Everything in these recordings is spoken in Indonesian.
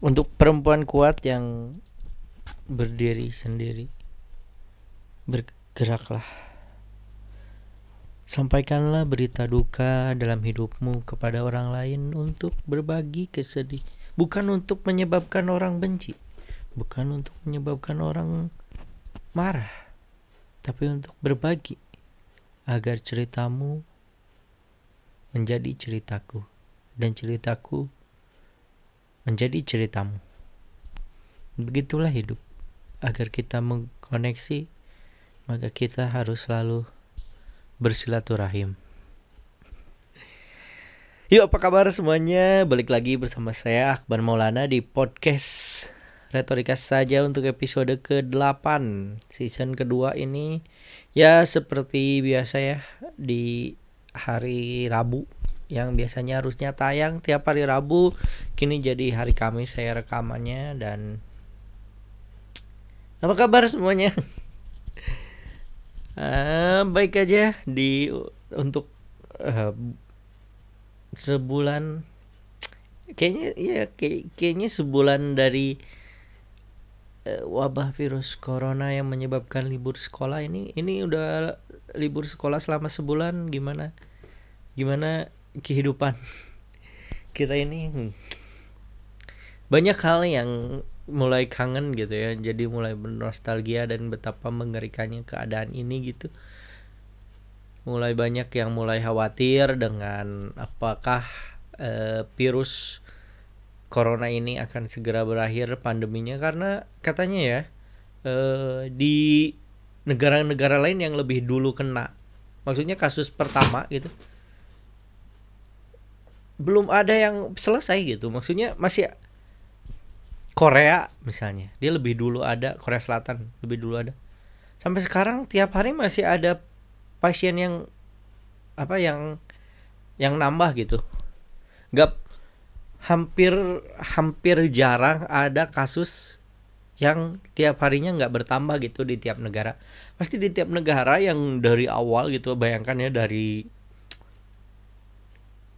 untuk perempuan kuat yang berdiri sendiri bergeraklah. Sampaikanlah berita duka dalam hidupmu kepada orang lain untuk berbagi kesedih bukan untuk menyebabkan orang benci bukan untuk menyebabkan orang marah tapi untuk berbagi agar ceritamu menjadi ceritaku dan ceritaku menjadi ceritamu. Begitulah hidup. Agar kita mengkoneksi, maka kita harus selalu bersilaturahim. Yuk apa kabar semuanya? Balik lagi bersama saya Akbar Maulana di podcast Retorika saja untuk episode ke-8 season kedua ini ya seperti biasa ya di hari Rabu yang biasanya harusnya tayang tiap hari Rabu kini jadi hari Kamis saya rekamannya dan apa kabar semuanya? Uh, baik aja di untuk uh, sebulan kayaknya ya kayak, kayaknya sebulan dari uh, wabah virus corona yang menyebabkan libur sekolah ini ini udah libur sekolah selama sebulan gimana? Gimana kehidupan kita ini hmm, banyak hal yang mulai kangen gitu ya jadi mulai bernostalgia dan betapa mengerikannya keadaan ini gitu. Mulai banyak yang mulai khawatir dengan apakah e, virus corona ini akan segera berakhir pandeminya. Karena katanya ya e, di negara-negara lain yang lebih dulu kena. Maksudnya kasus pertama gitu belum ada yang selesai gitu. Maksudnya masih Korea misalnya dia lebih dulu ada Korea Selatan lebih dulu ada. Sampai sekarang tiap hari masih ada pasien yang apa yang yang nambah gitu. Nggak hampir hampir jarang ada kasus yang tiap harinya nggak bertambah gitu di tiap negara. Pasti di tiap negara yang dari awal gitu bayangkan ya dari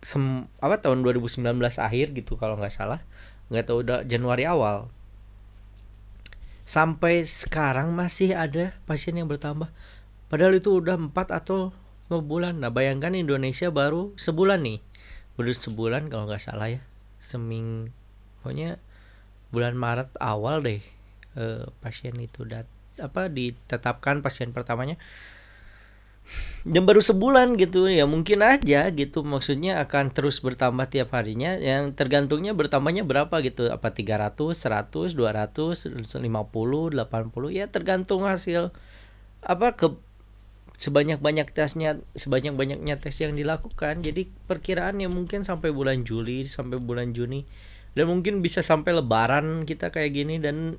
sem apa tahun 2019 akhir gitu kalau nggak salah. Nggak tahu udah Januari awal. Sampai sekarang masih ada pasien yang bertambah. Padahal itu udah empat atau lima bulan. Nah bayangkan Indonesia baru sebulan nih. Baru sebulan kalau nggak salah ya. Seming pokoknya bulan Maret awal deh eh, pasien itu dat apa ditetapkan pasien pertamanya dan baru sebulan gitu ya mungkin aja gitu. Maksudnya akan terus bertambah tiap harinya. Yang tergantungnya bertambahnya berapa gitu? Apa 300 100 200 50 80 ya tergantung hasil apa ke sebanyak-banyak tesnya sebanyak-banyaknya tes yang dilakukan. Jadi perkiraannya mungkin sampai bulan Juli sampai bulan Juni. Dan mungkin bisa sampai lebaran kita kayak gini. Dan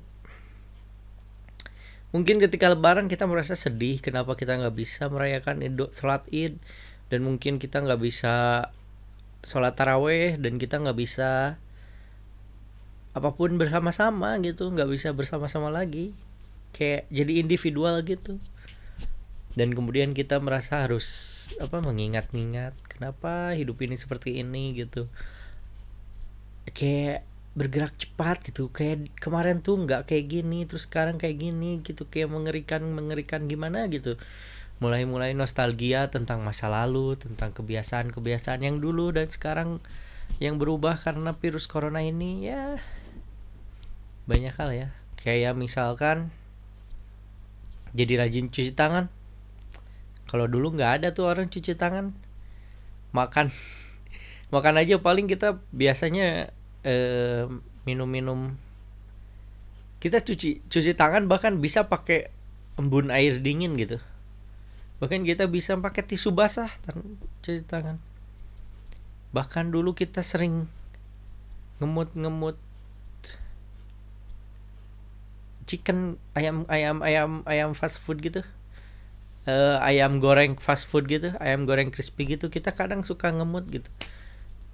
mungkin ketika lebaran kita merasa sedih kenapa kita nggak bisa merayakan sholat id dan mungkin kita nggak bisa sholat taraweh dan kita nggak bisa apa pun bersama-sama gitu nggak bisa bersama-sama lagi. Kayak jadi individual gitu. Dan kemudian kita merasa harus apa mengingat-ingat kenapa hidup ini seperti ini gitu. Kayak bergerak cepat gitu. Kayak kemarin tuh nggak kayak gini terus sekarang kayak gini gitu. Kayak mengerikan mengerikan gimana gitu. Mulai-mulai nostalgia tentang masa lalu tentang kebiasaan-kebiasaan yang dulu dan sekarang yang berubah karena virus corona ini ya banyak hal ya. Kayak misalkan jadi rajin cuci tangan. Kalau dulu nggak ada tuh orang cuci tangan. Makan. Makan aja paling kita biasanya Minum-minum. Kita cuci cuci tangan bahkan bisa pakai embun air dingin gitu. Bahkan kita bisa pakai tisu basah cuci tangan. Bahkan dulu kita sering ngemut-ngemut chicken ayam ayam ayam ayam fast food gitu. Uh, ayam goreng fast food gitu ayam goreng crispy gitu. Kita kadang suka ngemut gitu.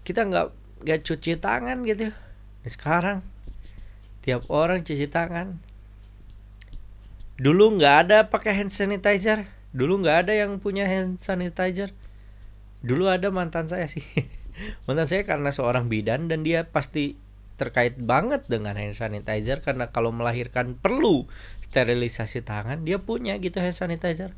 Kita nggak gak cuci tangan gitu. Nah, sekarang tiap orang cuci tangan. Dulu nggak ada pakai hand sanitizer. Dulu nggak ada yang punya hand sanitizer. Dulu ada mantan saya sih. Mantan saya karena seorang bidan dan dia pasti terkait banget dengan hand sanitizer karena kalau melahirkan perlu sterilisasi tangan dia punya gitu hand sanitizer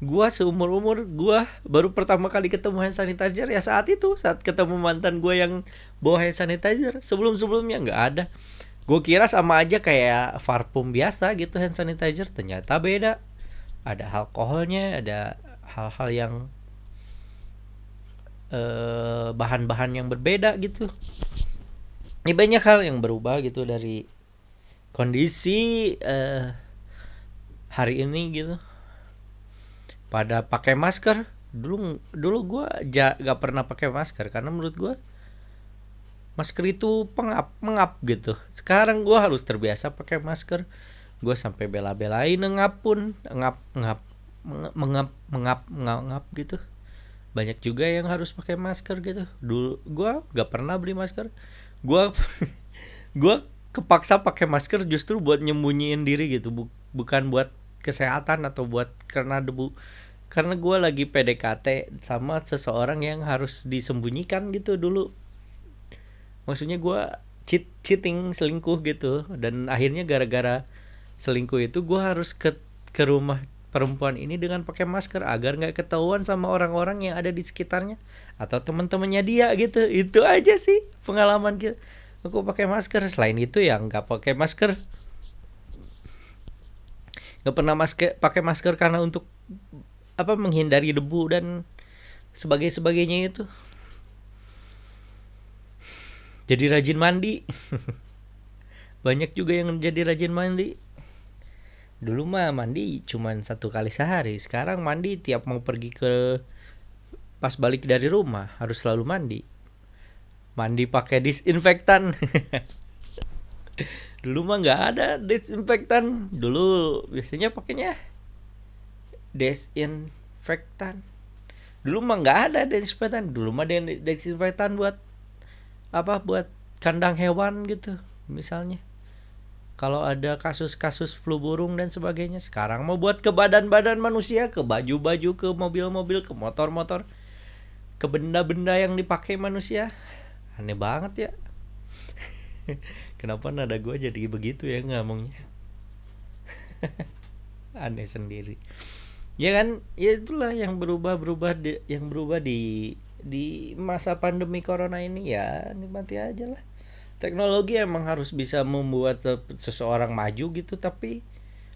gua seumur umur gua baru pertama kali ketemu hand sanitizer ya saat itu saat ketemu mantan gua yang bawa hand sanitizer. Sebelum sebelumnya nggak ada. Gue kira sama aja kayak parfum biasa gitu hand sanitizer ternyata beda. Ada alkoholnya ada hal-hal yang bahan bahan-bahan yang berbeda gitu. Ini banyak hal yang berubah gitu dari kondisi uh, hari ini gitu pada pakai masker. Dulu dulu gue ja, gak pernah pakai masker karena menurut gue masker itu pengap mengap gitu. Sekarang gue harus terbiasa pakai masker. Gue sampai bela-belain ngap pun ngap ngap mengap mengap mengap, mengap gitu. Banyak juga yang harus pakai masker gitu. Dulu gue gak pernah beli masker. Gue gue kepaksa pakai masker justru buat nyembunyiin diri gitu. Bukan buat kesehatan atau buat karena debu karena gue lagi PDKT sama seseorang yang harus disembunyikan gitu dulu. Maksudnya gue cheat cheating selingkuh gitu. Dan akhirnya gara-gara selingkuh itu gue harus ke ke rumah perempuan ini dengan pakai masker agar nggak ketahuan sama orang-orang yang ada di sekitarnya atau teman-temannya dia gitu. Itu aja sih pengalaman kita. Aku pakai masker. Selain itu ya nggak pakai masker nggak pernah masker pakai masker karena untuk apa menghindari debu dan sebagai sebagainya itu. Jadi rajin mandi. Banyak juga yang jadi rajin mandi. Dulu mah mandi cuman satu kali sehari. Sekarang mandi tiap mau pergi ke pas balik dari rumah harus selalu mandi. Mandi pakai disinfektan dulu mah nggak ada disinfektan. Dulu biasanya pakainya desinfektan dulu mah nggak ada desinfektan dulu mah desinfektan buat apa? Buat kandang hewan gitu misalnya. Kalau ada kasus-kasus flu burung dan sebagainya sekarang mau buat ke badan-badan manusia ke baju-baju ke mobil-mobil ke motor-motor ke benda-benda yang dipakai manusia. Aneh banget ya kenapa nada gue jadi begitu ya ngomongnya aneh sendiri. Ya kan? Ya itulah yang berubah berubah di, yang berubah di di masa pandemi corona ini. Ya nikmati aja lah. Teknologi emang harus bisa membuat seseorang maju gitu tapi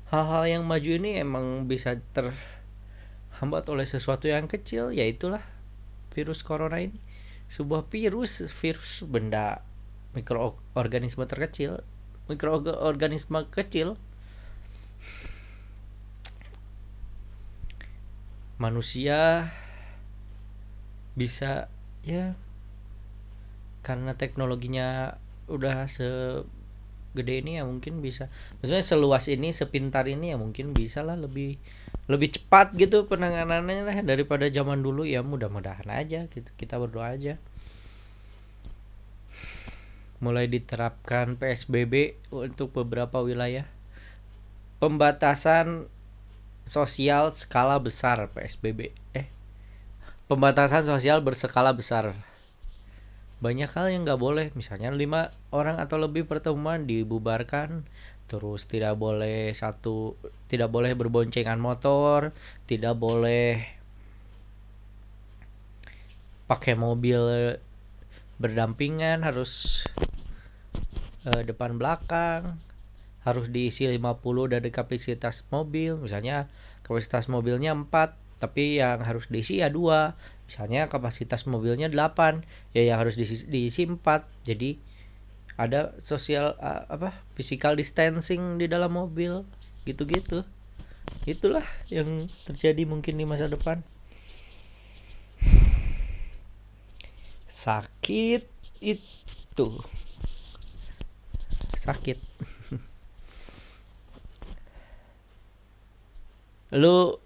hal-hal yang maju ini emang bisa terhambat oleh sesuatu yang kecil yaitulah virus corona ini. Sebuah virus virus benda mikroorganisme terkecil mikroorganisme kecil manusia bisa ya karena teknologinya udah segede ini ya mungkin bisa maksudnya seluas ini sepintar ini ya mungkin bisa lah lebih lebih cepat gitu penanganannya lah daripada zaman dulu ya mudah-mudahan aja gitu kita berdoa aja mulai diterapkan PSBB untuk beberapa wilayah. Pembatasan sosial skala besar PSBB eh pembatasan sosial berskala besar. Banyak hal yang nggak boleh misalnya lima orang atau lebih pertemuan dibubarkan terus tidak boleh satu tidak boleh berboncengan motor tidak boleh pakai mobil berdampingan harus eh, depan belakang harus diisi 50 dari kapasitas mobil. Misalnya kapasitas mobilnya 4 tapi yang harus diisi ya dua. Misalnya kapasitas mobilnya 8 ya yang harus diisi, diisi 4 jadi ada sosial uh, apa physical distancing di dalam mobil gitu-gitu. Itulah yang terjadi mungkin di masa depan sakit itu. Sakit. Lu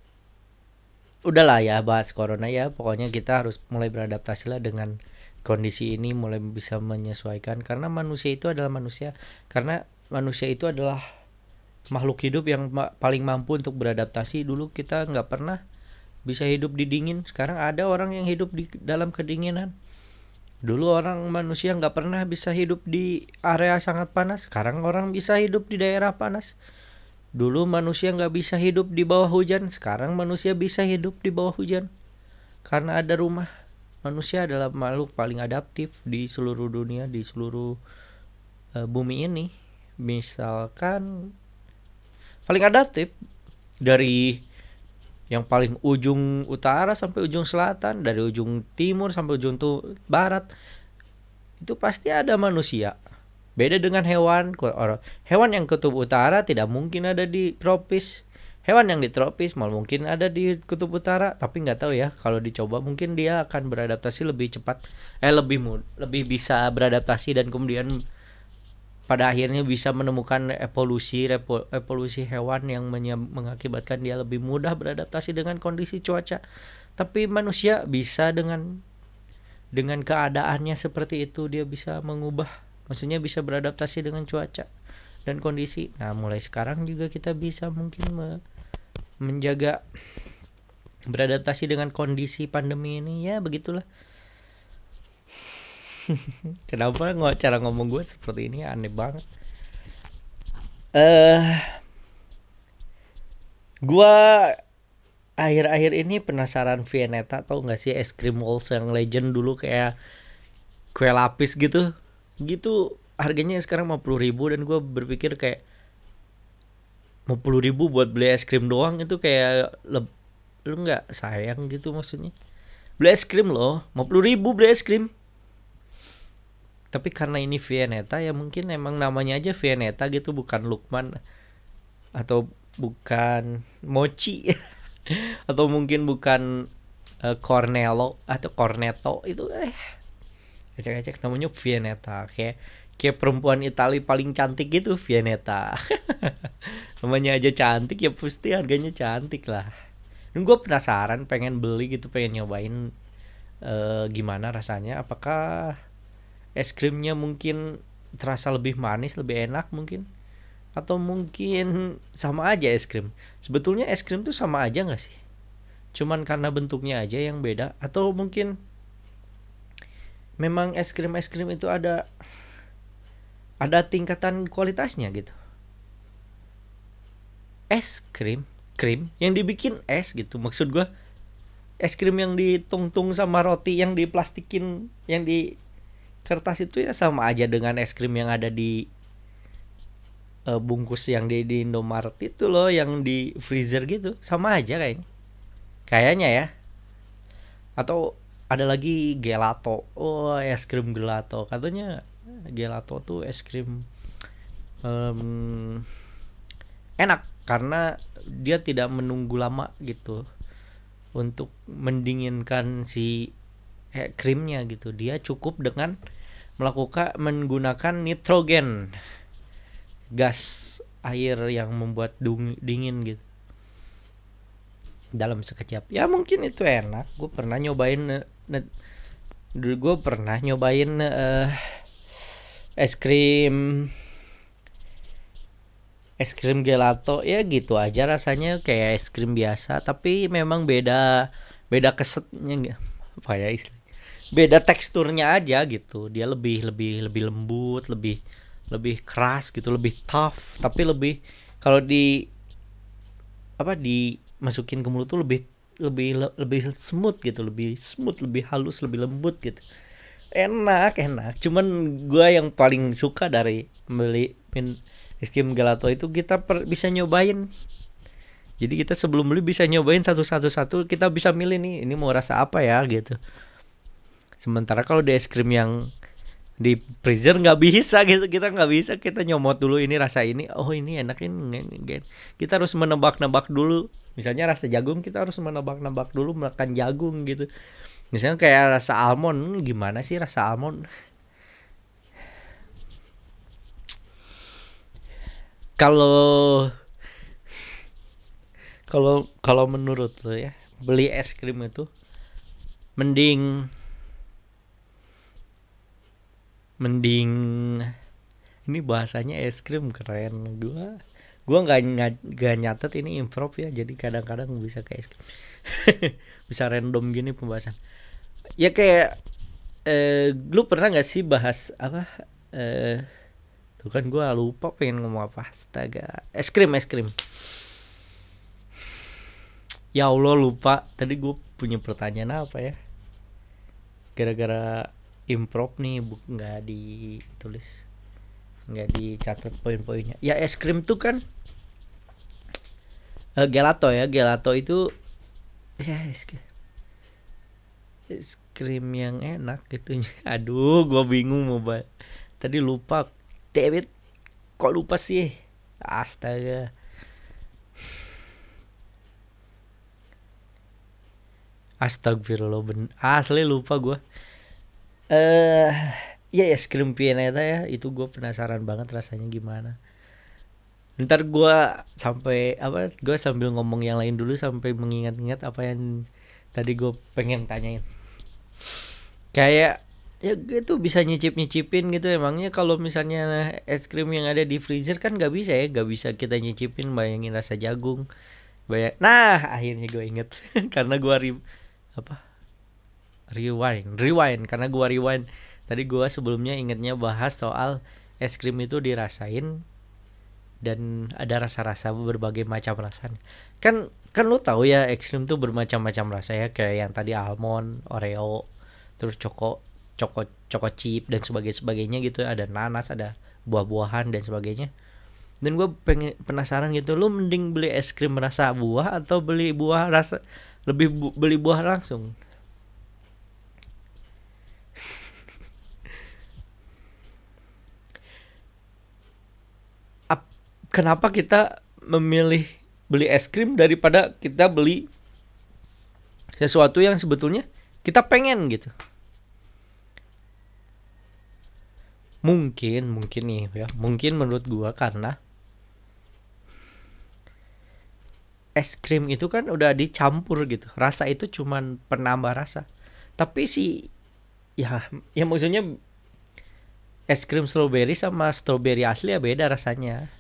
udahlah ya bahas corona ya. Pokoknya kita harus mulai beradaptasi lah dengan kondisi ini mulai bisa menyesuaikan. Karena manusia itu adalah manusia. Karena manusia itu adalah makhluk hidup yang ma paling mampu untuk beradaptasi. Dulu kita nggak pernah bisa hidup di dingin. Sekarang ada orang yang hidup di dalam kedinginan dulu orang manusia nggak pernah bisa hidup di area sangat panas. Sekarang orang bisa hidup di daerah panas. Dulu manusia nggak bisa hidup di bawah hujan. Sekarang manusia bisa hidup di bawah hujan. Karena ada rumah. Manusia adalah makhluk paling adaptif di seluruh dunia di seluruh uh, bumi ini. Misalkan paling adaptif dari yang paling ujung utara sampai ujung selatan, dari ujung timur sampai ujung tuh barat, itu pasti ada manusia. Beda dengan hewan, hewan yang kutub utara tidak mungkin ada di tropis. Hewan yang di tropis malah mungkin ada di kutub utara, tapi nggak tahu ya. Kalau dicoba mungkin dia akan beradaptasi lebih cepat, eh lebih mud, lebih bisa beradaptasi dan kemudian pada akhirnya bisa menemukan evolusi evolusi hewan yang mengakibatkan dia lebih mudah beradaptasi dengan kondisi cuaca. Tapi manusia bisa dengan dengan keadaannya seperti itu dia bisa mengubah, maksudnya bisa beradaptasi dengan cuaca dan kondisi. Nah, mulai sekarang juga kita bisa mungkin me menjaga beradaptasi dengan kondisi pandemi ini ya begitulah Kenapa nggak cara ngomong gue seperti ini? Aneh banget. Eh, uh, gue akhir-akhir ini penasaran Viennetta tau nggak sih es krim walls yang legend dulu kayak kue lapis gitu, gitu harganya sekarang 50 ribu dan gue berpikir kayak 50 ribu buat beli es krim doang itu kayak lu nggak sayang gitu maksudnya? Beli es krim loh 50 ribu beli es krim tapi karena ini Viennetta ya mungkin emang namanya aja Viennetta gitu bukan Lukman atau bukan Mochi. Atau mungkin bukan uh, Cornello atau Cornetto itu eh ecek-ecek namanya Viennetta kayak kayak perempuan Itali paling cantik gitu Viennetta namanya aja cantik ya pasti harganya cantik lah. Dan gue penasaran pengen beli gitu pengen nyobain uh, gimana rasanya apakah es krimnya mungkin terasa lebih manis lebih enak mungkin. Atau mungkin sama aja es krim. Sebetulnya es krim tuh sama aja nggak sih? Cuman karena bentuknya aja yang beda. Atau mungkin memang es krim es krim itu ada ada tingkatan kualitasnya gitu. Es krim krim yang dibikin es gitu. Maksud gua es krim yang ditungtung sama roti yang diplastikin yang di kertas itu ya sama aja dengan es krim yang ada di uh, bungkus yang di, di Indomaret itu loh yang di freezer gitu. Sama aja kayaknya. Kayaknya ya. Atau ada lagi gelato. Oh es krim gelato. Katanya gelato tuh es krim um, enak karena dia tidak menunggu lama gitu untuk mendinginkan si eh, krimnya gitu. Dia cukup dengan melakukan menggunakan nitrogen gas air yang membuat dingin gitu. Dalam sekejap. Ya mungkin itu enak. Gue pernah nyobain dulu gue pernah nyobain uh, es krim es krim gelato. Ya gitu aja rasanya kayak es krim biasa. Tapi memang beda beda kesetnya ya istilah beda teksturnya aja gitu. Dia lebih lebih lebih lembut lebih lebih keras gitu lebih tough. Tapi lebih kalau di apa dimasukin ke mulut tuh lebih lebih lebih smooth gitu. Lebih smooth lebih halus lebih lembut gitu. Enak enak. Cuman gue yang paling suka dari beli min es krim gelato itu kita per, bisa nyobain. Jadi kita sebelum beli bisa nyobain satu satu satu kita bisa milih nih ini mau rasa apa ya gitu sementara kalau di es krim yang di freezer nggak bisa gitu kita nggak bisa kita nyomot dulu ini rasa ini oh ini enak ini kita harus menebak-nebak dulu. Misalnya rasa jagung kita harus menebak-nebak dulu makan jagung gitu. Misalnya kayak rasa almond hmm, gimana sih rasa almond? Kalau kalau kalau menurut lo ya beli es krim itu mending mending ini bahasanya es krim keren. Gua gua nggak nggak nyatet ini improv ya jadi kadang-kadang bisa kayak es krim. Bisa random gini pembahasan. Ya kayak eh lu pernah nggak sih bahas apa eh tuh kan gue lupa pengen ngomong apa. Astaga es krim es krim. Ya Allah lupa. Tadi gue punya pertanyaan apa ya? Gara-gara improv nih bu nggak ditulis nggak dicatat poin-poinnya. Ya es krim tuh kan uh, gelato ya gelato itu ya es krim es krim yang enak gitu aduh gue bingung mau bahas. tadi lupa David kok lupa sih? Astaga. Astagfirullah ben asli lupa gue eh ya es krim pianeta ya. Itu gue penasaran banget rasanya gimana. Ntar gue sampai apa gue sambil ngomong yang lain dulu sampai mengingat-ingat apa yang tadi gue pengen tanyain. Kayak ya gitu bisa nyicip nyicipin gitu. Emangnya kalau misalnya es krim yang ada di freezer kan nggak bisa ya? Nggak bisa kita nyicipin bayangin rasa jagung. Bayang nah akhirnya gue inget karena gue apa rewind. Rewind karena gua rewind. Tadi gua sebelumnya ingetnya bahas soal es krim itu dirasain dan ada rasa-rasa berbagai macam rasa kan kan lu tahu ya es krim tuh bermacam-macam rasa ya. Kayak yang tadi almond oreo terus coko coko coko chip dan sebagainya sebagainya gitu. Ada nanas ada buah-buahan dan sebagainya. Dan gue pengen penasaran gitu lu mending beli es krim rasa buah atau beli buah rasa lebih bu beli buah langsung kenapa kita memilih beli es krim daripada kita beli sesuatu yang sebetulnya kita pengen gitu? Mungkin mungkin nih ya. Mungkin menurut gua karena es krim itu kan udah dicampur gitu. Rasa itu cuman penambah rasa. Tapi si ya ya maksudnya es krim strawberry sama strawberry asli ya beda rasanya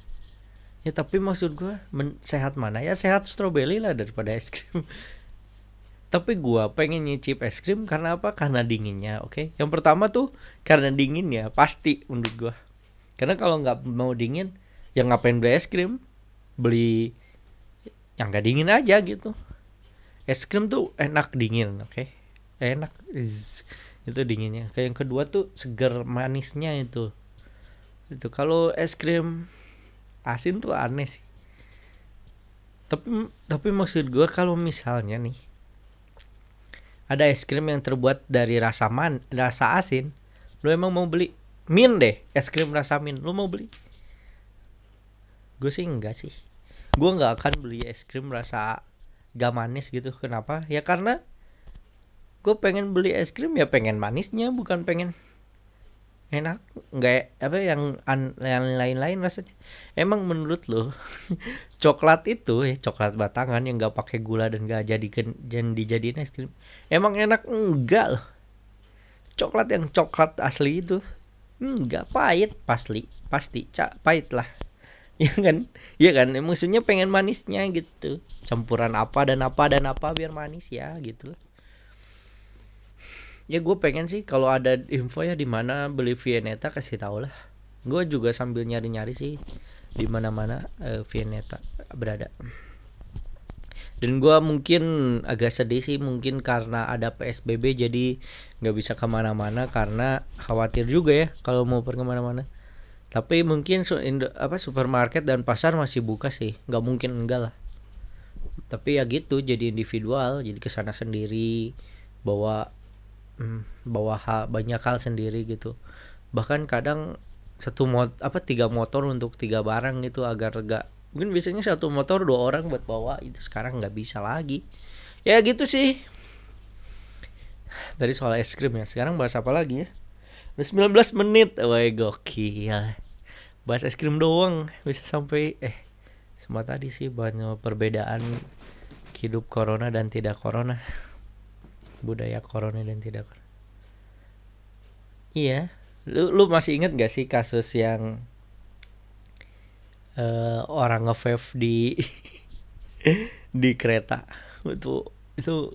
ya tapi maksud gue sehat mana? Ya sehat strawberry lah daripada es krim. Tapi gue pengen nyicip es krim karena apa? Karena dinginnya oke? Okay? yang pertama tuh karena dingin ya pasti menurut gue karena kalau nggak mau dingin ya ngapain beli es krim? Beli yang gak dingin aja gitu. Es krim tuh enak dingin oke? Okay? enak itu dinginnya. Kayak yang kedua tuh segar manisnya itu. Itu kalau es krim asin tuh aneh sih. Tapi tapi maksud gue kalau misalnya nih ada es krim yang terbuat dari rasa man rasa asin lu emang mau beli? Min deh es krim rasa min lu mau beli? Gue sih enggak sih. Gue nggak akan beli es krim rasa gak manis gitu. Kenapa? Ya karena gue pengen beli es krim ya pengen manisnya bukan pengen enak. Nggak apa yang an, yang lain-lain rasanya. Emang menurut lo coklat itu ya coklat batangan yang nggak pakai gula dan gak jadi dan dijadiin es krim emang enak? Enggak loh. Coklat yang coklat asli itu enggak pahit pasti pasti cak pahit lah ya kan? Ya kan? Maksudnya pengen manisnya gitu. Campuran apa dan apa dan apa biar manis ya gitu ya gue pengen sih kalau ada info ya di mana beli Viennetta kasih tau lah. Gue juga sambil nyari nyari sih di mana mana uh, Viennetta berada. Dan gue mungkin agak sedih sih mungkin karena ada PSBB jadi nggak bisa ke mana-mana karena khawatir juga ya kalau mau pergi ke mana-mana. Tapi mungkin apa supermarket dan pasar masih buka sih. Nggak mungkin enggak lah. Tapi ya gitu jadi individual jadi ke sana sendiri bawa hmm, bawa hal, banyak hal sendiri gitu. Bahkan kadang satu mot apa tiga motor untuk tiga barang gitu agar gak mungkin biasanya satu motor dua orang buat bawa itu sekarang nggak bisa lagi. Ya gitu sih. Dari soal es krim ya sekarang bahas apa lagi ya? Udah 19 menit, wah gokil. Bahas es krim doang bisa sampai eh semua tadi sih banyak perbedaan hidup corona dan tidak corona. Budaya corona dan tidak corona. Iya, lu lu masih inget gak sih kasus yang uh, orang nge di di kereta itu itu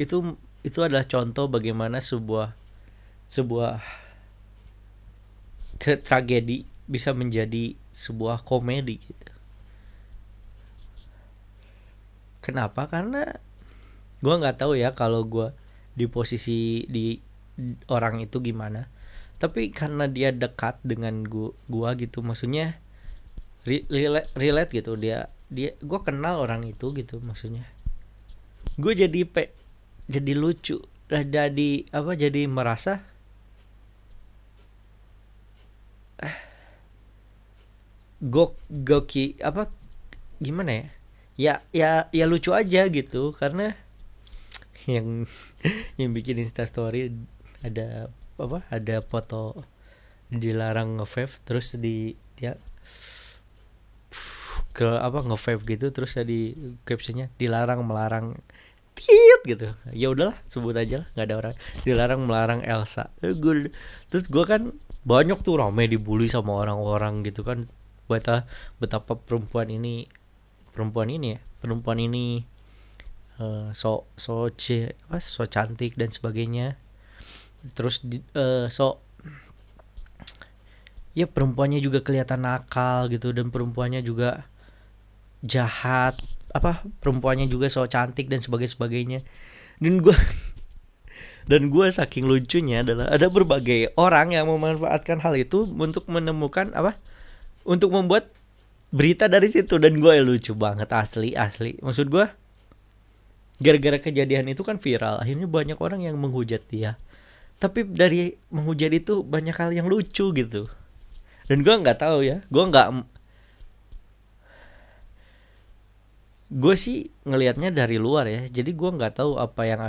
itu itu adalah contoh bagaimana sebuah sebuah tragedi bisa menjadi sebuah komedi gitu. Kenapa? Karena gue nggak tahu ya kalau gue di posisi di orang itu gimana. Tapi karena dia dekat dengan gua, gua gitu, maksudnya relate, relate gitu. Dia dia gue kenal orang itu gitu maksudnya. Gue jadi pe jadi lucu jadi apa jadi merasa eh, go goki apa gimana ya? Ya ya ya lucu aja gitu karena yang yang bikin instastory ada apa ada foto dilarang nge terus di dia ke apa nge gitu terus di captionnya dilarang melarang. Tit gitu. Ya udahlah sebut aja lah nggak ada orang. Dilarang melarang Elsa. Eh, gue terus gue kan banyak tuh rame dibully sama orang-orang gitu kan. Betapa betapa perempuan ini perempuan ini ya perempuan ini uh, so so c apa so cantik dan sebagainya. Terus di, uh, so ya perempuannya juga kelihatan nakal gitu dan perempuannya juga jahat. Apa perempuannya juga so cantik dan sebagainya sebagainya. Dan gue dan gue saking lucunya adalah ada berbagai orang yang memanfaatkan hal itu untuk menemukan apa untuk membuat berita dari situ. Dan gue lucu banget asli asli. Maksud gue gara-gara kejadian itu kan viral akhirnya banyak orang yang menghujat dia. Tapi dari menghujat itu banyak hal yang lucu gitu. Dan gue nggak tahu ya gue nggak gue sih ngelihatnya dari luar ya. Jadi gue nggak tahu apa yang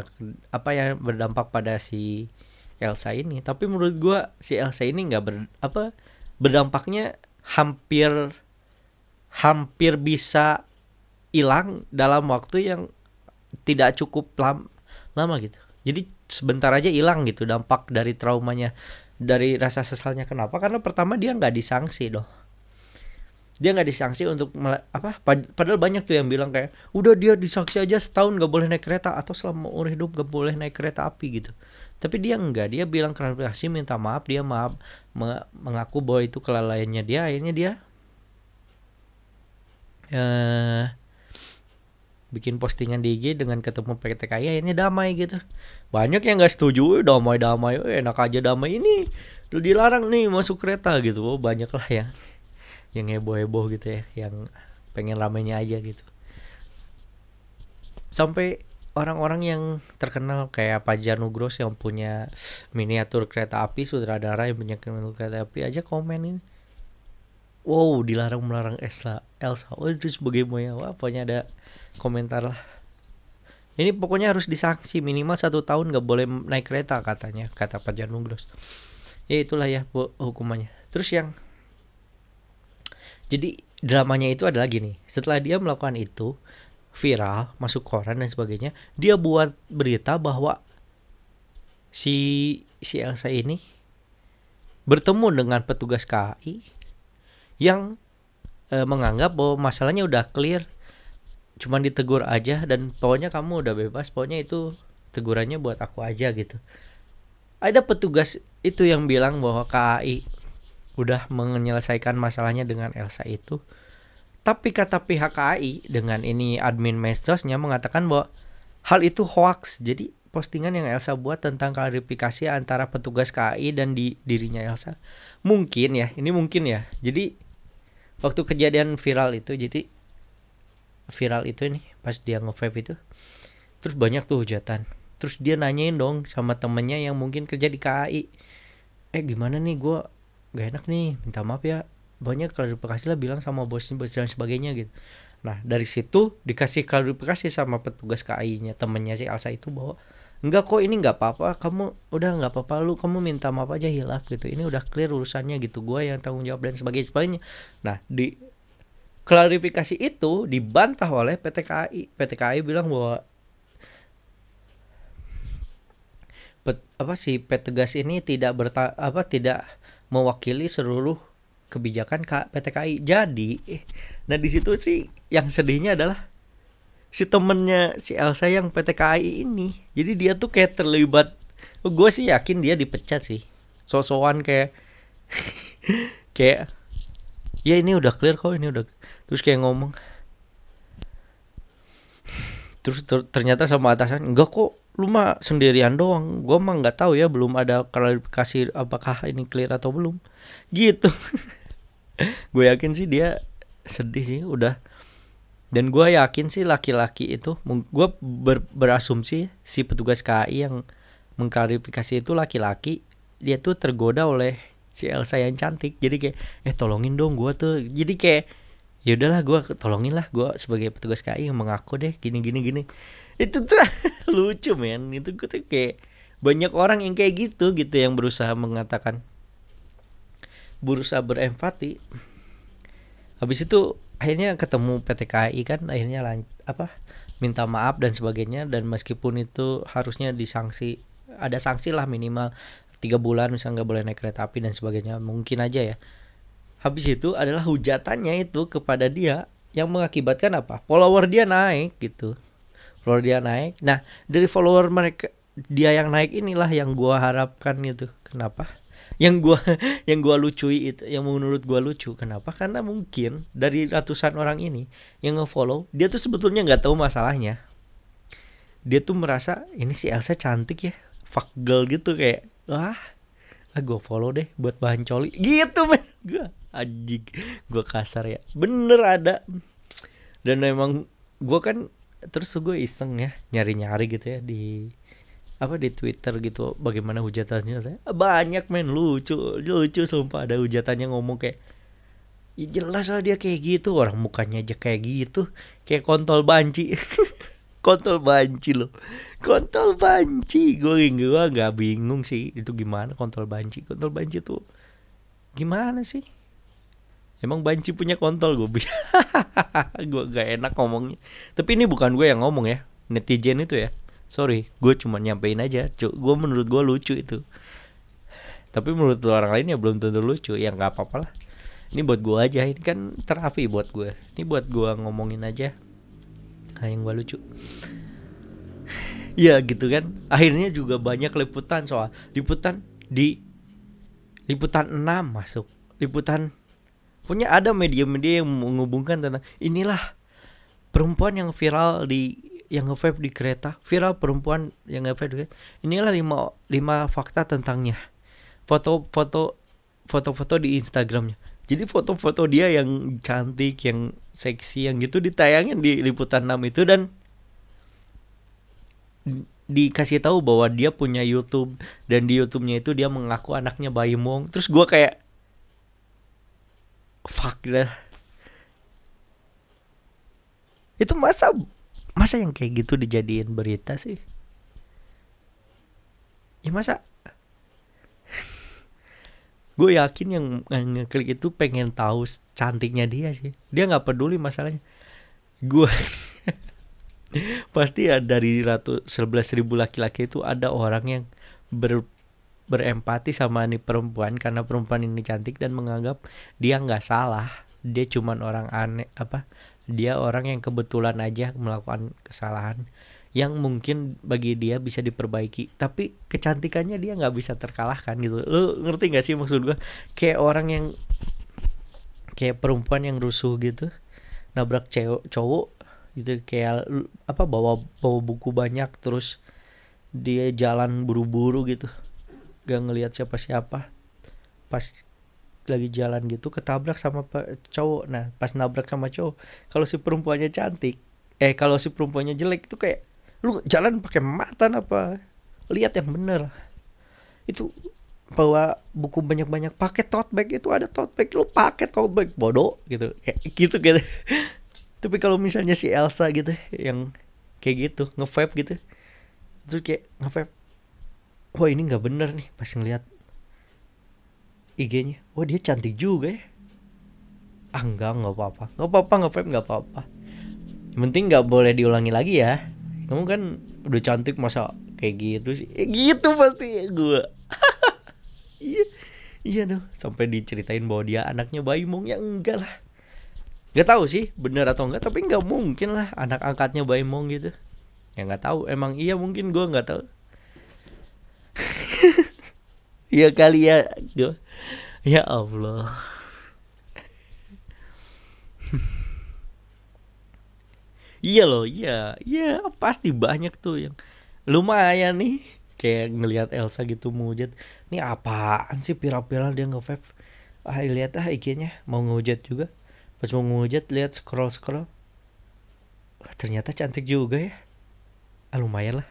apa yang berdampak pada si Elsa ini. Tapi menurut gue si Elsa ini nggak ber apa berdampaknya hampir hampir bisa hilang dalam waktu yang tidak cukup lam, lama gitu. Jadi sebentar aja hilang gitu dampak dari traumanya dari rasa sesalnya kenapa? Karena pertama dia nggak disanksi doh dia nggak disanksi untuk apa? Padahal banyak tuh yang bilang kayak udah dia disanksi aja setahun nggak boleh naik kereta atau selama umur hidup nggak boleh naik kereta api gitu. Tapi dia enggak dia bilang klarifikasi minta maaf dia maaf mengaku bahwa itu kelalaiannya dia. Akhirnya dia eh, bikin postingan di IG dengan ketemu PTKI akhirnya damai gitu. Banyak yang nggak setuju damai damai enak aja damai ini dilarang nih masuk kereta gitu. Oh, banyak lah ya yang heboh-heboh gitu ya yang pengen ramenya aja gitu. Sampai orang-orang yang terkenal kayak Pajar Nugros yang punya miniatur kereta api sutradara yang punya miniatur kereta api aja komen ini wow dilarang melarang Elsa. Elsa oh itu sebagai moya wah pokoknya ada komentar lah. Ini pokoknya harus disanksi minimal satu tahun nggak boleh naik kereta katanya kata Pajar Nugros ya itulah ya hukumannya. Terus yang jadi dramanya itu adalah gini. Setelah dia melakukan itu viral masuk koran dan sebagainya dia buat berita bahwa si si Elsa ini bertemu dengan petugas KAI yang e, menganggap bahwa masalahnya udah clear cuman ditegur aja dan pokoknya kamu udah bebas pokoknya itu tegurannya buat aku aja gitu ada petugas itu yang bilang bahwa KAI udah menyelesaikan masalahnya dengan Elsa itu. Tapi kata pihak KAI dengan ini admin medsosnya mengatakan bahwa hal itu hoax. Jadi postingan yang Elsa buat tentang klarifikasi antara petugas KAI dan di dirinya Elsa. Mungkin ya, ini mungkin ya. Jadi waktu kejadian viral itu jadi viral itu nih pas dia nge itu terus banyak tuh hujatan. Terus dia nanyain dong sama temennya yang mungkin kerja di KAI eh gimana nih? Gue gak enak nih minta maaf ya. Banyak klarifikasi lah bilang sama bosnya bos dan sebagainya gitu. Nah dari situ dikasih klarifikasi sama petugas KAI-nya temennya si Alsa itu bahwa enggak kok ini nggak apa-apa. Kamu udah nggak apa-apa. Lu kamu minta maaf aja hilaf gitu. Ini udah clear urusannya gitu. Gue yang tanggung jawab dan sebagainya nah di klarifikasi itu dibantah oleh PT KAI PT KAI bilang bahwa pet, apa sih petugas ini tidak berta apa tidak mewakili seluruh kebijakan PT KAI. Jadi, nah di situ sih yang sedihnya adalah si temennya si Elsa yang PT KAI ini. Jadi dia tuh kayak terlibat gue sih yakin dia dipecat sih. Sosokan kayak kayak ya ini udah clear kok ini udah terus kayak ngomong. Terus ter ternyata sama atasan enggak kok lu mah sendirian doang. Gue mah nggak tahu ya belum ada klarifikasi apakah ini clear atau belum. Gitu. Gue yakin sih dia sedih sih udah dan gue yakin sih laki-laki itu gue ber, berasumsi si petugas KAI yang mengklarifikasi itu laki-laki dia tuh tergoda oleh si Elsa yang cantik. Jadi kayak eh tolongin dong gue tuh. Jadi kayak ya udahlah gue tolongin lah gue sebagai petugas KAI yang mengaku deh gini gini gini. Itu tuh lucu men. Itu gue tuh kayak banyak orang yang kayak gitu gitu yang berusaha mengatakan berusaha berempati. Habis itu akhirnya ketemu PT KAI kan akhirnya apa minta maaf dan sebagainya. Dan meskipun itu harusnya disanksi ada sanksi lah minimal tiga bulan misalnya nggak boleh naik kereta api dan sebagainya mungkin aja ya. Habis itu adalah hujatannya itu kepada dia yang mengakibatkan apa? Follower dia naik gitu. Follower dia naik. Nah dari follower mereka dia yang naik inilah yang gua harapkan gitu kenapa yang gua yang gua lucui itu yang menurut gua lucu kenapa? Karena mungkin dari ratusan orang ini yang ngefollow dia tuh sebetulnya nggak tahu masalahnya. Dia tuh merasa ini si Elsa cantik ya fuck girl gitu kayak wah ah gue follow deh buat bahan coli. Gitu men. Gue anjing gue kasar ya. Bener ada. Dan memang gue kan terus gue iseng ya nyari-nyari gitu ya di apa di Twitter gitu bagaimana hujatannya? Banyak men lucu lucu sumpah. Ada hujatannya ngomong kayak ya jelas lah dia kayak gitu orang mukanya aja kayak gitu kayak kontol banci. Kontol banci loh. Kontol banci gue gue nggak bingung sih itu gimana kontol banci. Kontol banci tuh gimana sih? Emang banci punya kontol gue gue gak enak ngomongnya. Tapi ini bukan gue yang ngomong ya netizen itu ya sorry gue cuma nyampein aja. Gue menurut gue lucu itu. Tapi menurut orang lain ya belum tentu lucu. Ya nggak apa-apa lah. Ini buat gue aja. Ini kan terapi buat gue ini buat gue ngomongin aja hal yang gue lucu. Ya gitu kan. Akhirnya juga banyak liputan soal liputan di liputan 6 masuk. Liputan punya ada media-media yang menghubungkan tentang inilah perempuan yang viral di yang nge di kereta viral perempuan yang nge di kereta. Inilah lima lima fakta tentangnya. Foto-foto foto-foto di Instagramnya. Jadi foto-foto dia yang cantik yang seksi yang gitu ditayangin di liputan 6 itu dan dikasih tahu bahwa dia punya YouTube dan di YouTube-nya itu dia mengaku anaknya Bayi Mong. Terus gue kayak fuck dah. Itu masa masa yang kayak gitu dijadiin berita sih? Ya masa? Gue yakin yang ngeklik itu pengen tahu cantiknya dia sih. Dia nggak peduli masalahnya. Gue pasti ya dari ratu sebelas ribu laki-laki itu ada orang yang ber berempati sama nih perempuan karena perempuan ini cantik dan menganggap dia nggak salah. Dia cuman orang aneh apa dia orang yang kebetulan aja melakukan kesalahan yang mungkin bagi dia bisa diperbaiki. Tapi kecantikannya dia nggak bisa terkalahkan gitu. Lu ngerti gak sih maksud gue kayak orang yang kayak perempuan yang rusuh gitu nabrak cewek cowok gitu. Kayak apa bawa bawa buku banyak terus dia jalan buru-buru gitu. Gak ngelihat siapa-siapa. Pas lagi jalan gitu ketabrak sama cowok. Nah pas nabrak sama cowok kalau si perempuannya cantik eh kalau si perempuannya jelek itu kayak lu jalan pakai mata apa? Lihat yang bener. Itu bawa buku banyak-banyak pakai tote bag itu ada tote bag lu pakai tote bag bodoh gitu. Kayak gitu gitu. Tapi kalau misalnya si Elsa gitu yang kayak gitu nge gitu terus kayak nge wah ini nggak bener nih pas ngeliat IG-nya wah dia cantik juga ya. Ah enggak nggak apa-apa. Nggak apa-apa nge nggak apa-apa. Penting nggak boleh diulangi lagi ya. Kamu kan udah cantik masa kayak gitu sih? Ya gitu pasti ya gue iya iya dong. Sampai diceritain bahwa dia anaknya bayi mong ya enggak lah. Gak tahu sih bener atau enggak tapi nggak mungkin lah anak angkatnya bayi mong gitu. Ya nggak tahu. Emang iya mungkin gue nggak tahu. Ya kali ya gua ya Allah. Iya loh iya iya pasti banyak tuh yang lumayan nih. Kayak ngelihat Elsa gitu mujat ini apaan sih viral-viral dia nge-vape? Ah lihat ah IG-nya mau ngehujat juga. Pas mau ngehujat lihat scroll scroll ternyata cantik juga ya. Ah lumayan lah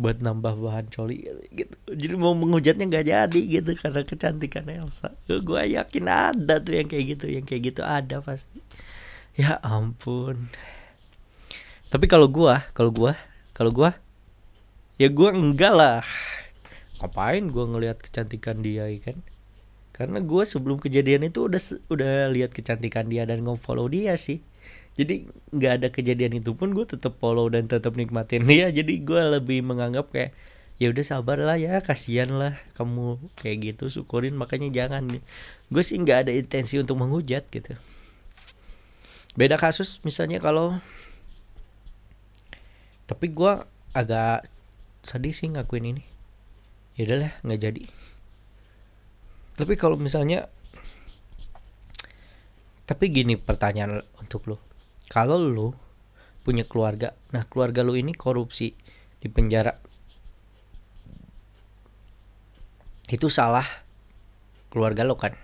buat nambah bahan coli gitu. Jadi mau menghujatnya nggak jadi gitu karena kecantikan Elsa. Gue yakin ada tuh yang kayak gitu yang kayak gitu ada pasti. Ya ampun. Tapi kalau gua kalau gua kalau gua ya gua enggak lah. Ngapain gua ngelihat kecantikan dia ya kan? Karena gua sebelum kejadian itu udah udah lihat kecantikan dia dan nge-follow dia sih jadi nggak ada kejadian itu pun gue tetap follow dan tetap nikmatin dia. Jadi gue lebih menganggap kayak ya udah sabar lah ya kasihan lah kamu kayak gitu syukurin makanya jangan. Gue sih nggak ada intensi untuk menghujat gitu. Beda kasus misalnya kalau tapi gue agak sedih sih ngakuin ini. Ya udahlah nggak jadi. Tapi kalau misalnya tapi gini pertanyaan untuk lo kalau lo punya keluarga nah keluarga lo ini korupsi di penjara. Itu salah keluarga lo kan?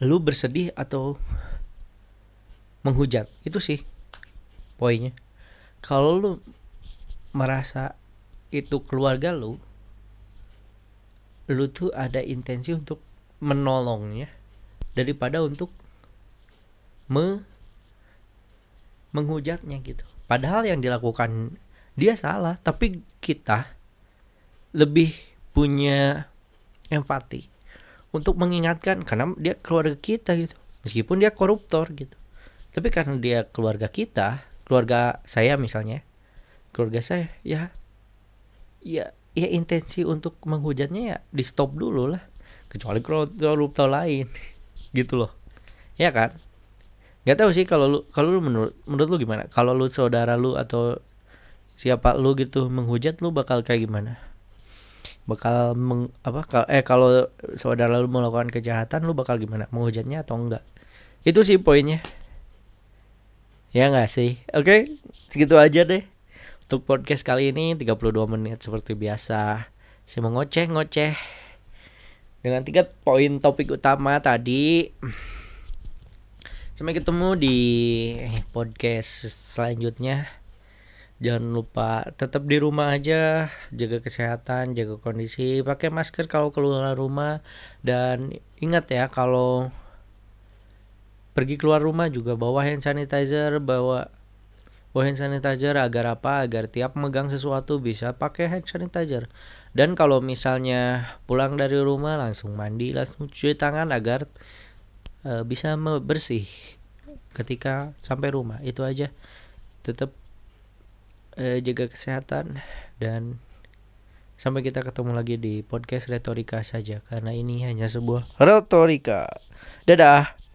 Lu bersedih atau menghujat? Itu sih poinnya. Kalau lu merasa itu keluarga lu lu tuh ada intensi untuk menolongnya daripada untuk me menghujatnya gitu. Padahal yang dilakukan dia salah tapi kita lebih punya empati untuk mengingatkan karena dia keluarga kita gitu. Meskipun dia koruptor gitu. Tapi karena dia keluarga kita keluarga saya misalnya keluarga saya ya ya ya intensi untuk menghujatnya ya di stop dulu lah. Kecuali koruptor lain gitu loh. Ya kan nggak tahu sih kalau lu kalau lu menurut menurut lu gimana kalau lu saudara lu atau siapa lu gitu menghujat lu bakal kayak gimana bakal meng, apa eh kalau saudara lu melakukan kejahatan lu bakal gimana menghujatnya atau enggak itu sih poinnya Ya nggak sih? Oke, segitu aja deh. Untuk podcast kali ini 32 menit seperti biasa. Saya mau ngoceh-ngoceh. Dengan tiga poin topik utama tadi. Sampai ketemu di podcast selanjutnya. Jangan lupa tetap di rumah aja, jaga kesehatan, jaga kondisi, pakai masker kalau keluar rumah. Dan ingat ya kalau pergi keluar rumah juga bawa hand sanitizer bawa bawa hand sanitizer agar apa? Agar tiap megang sesuatu bisa pakai hand sanitizer. Dan kalau misalnya pulang dari rumah langsung mandi langsung cuci tangan agar uh, bisa bersih ketika sampai rumah. Itu aja. Tetap uh, jaga kesehatan dan sampai kita ketemu lagi di podcast retorika saja karena ini hanya sebuah retorika. Dadah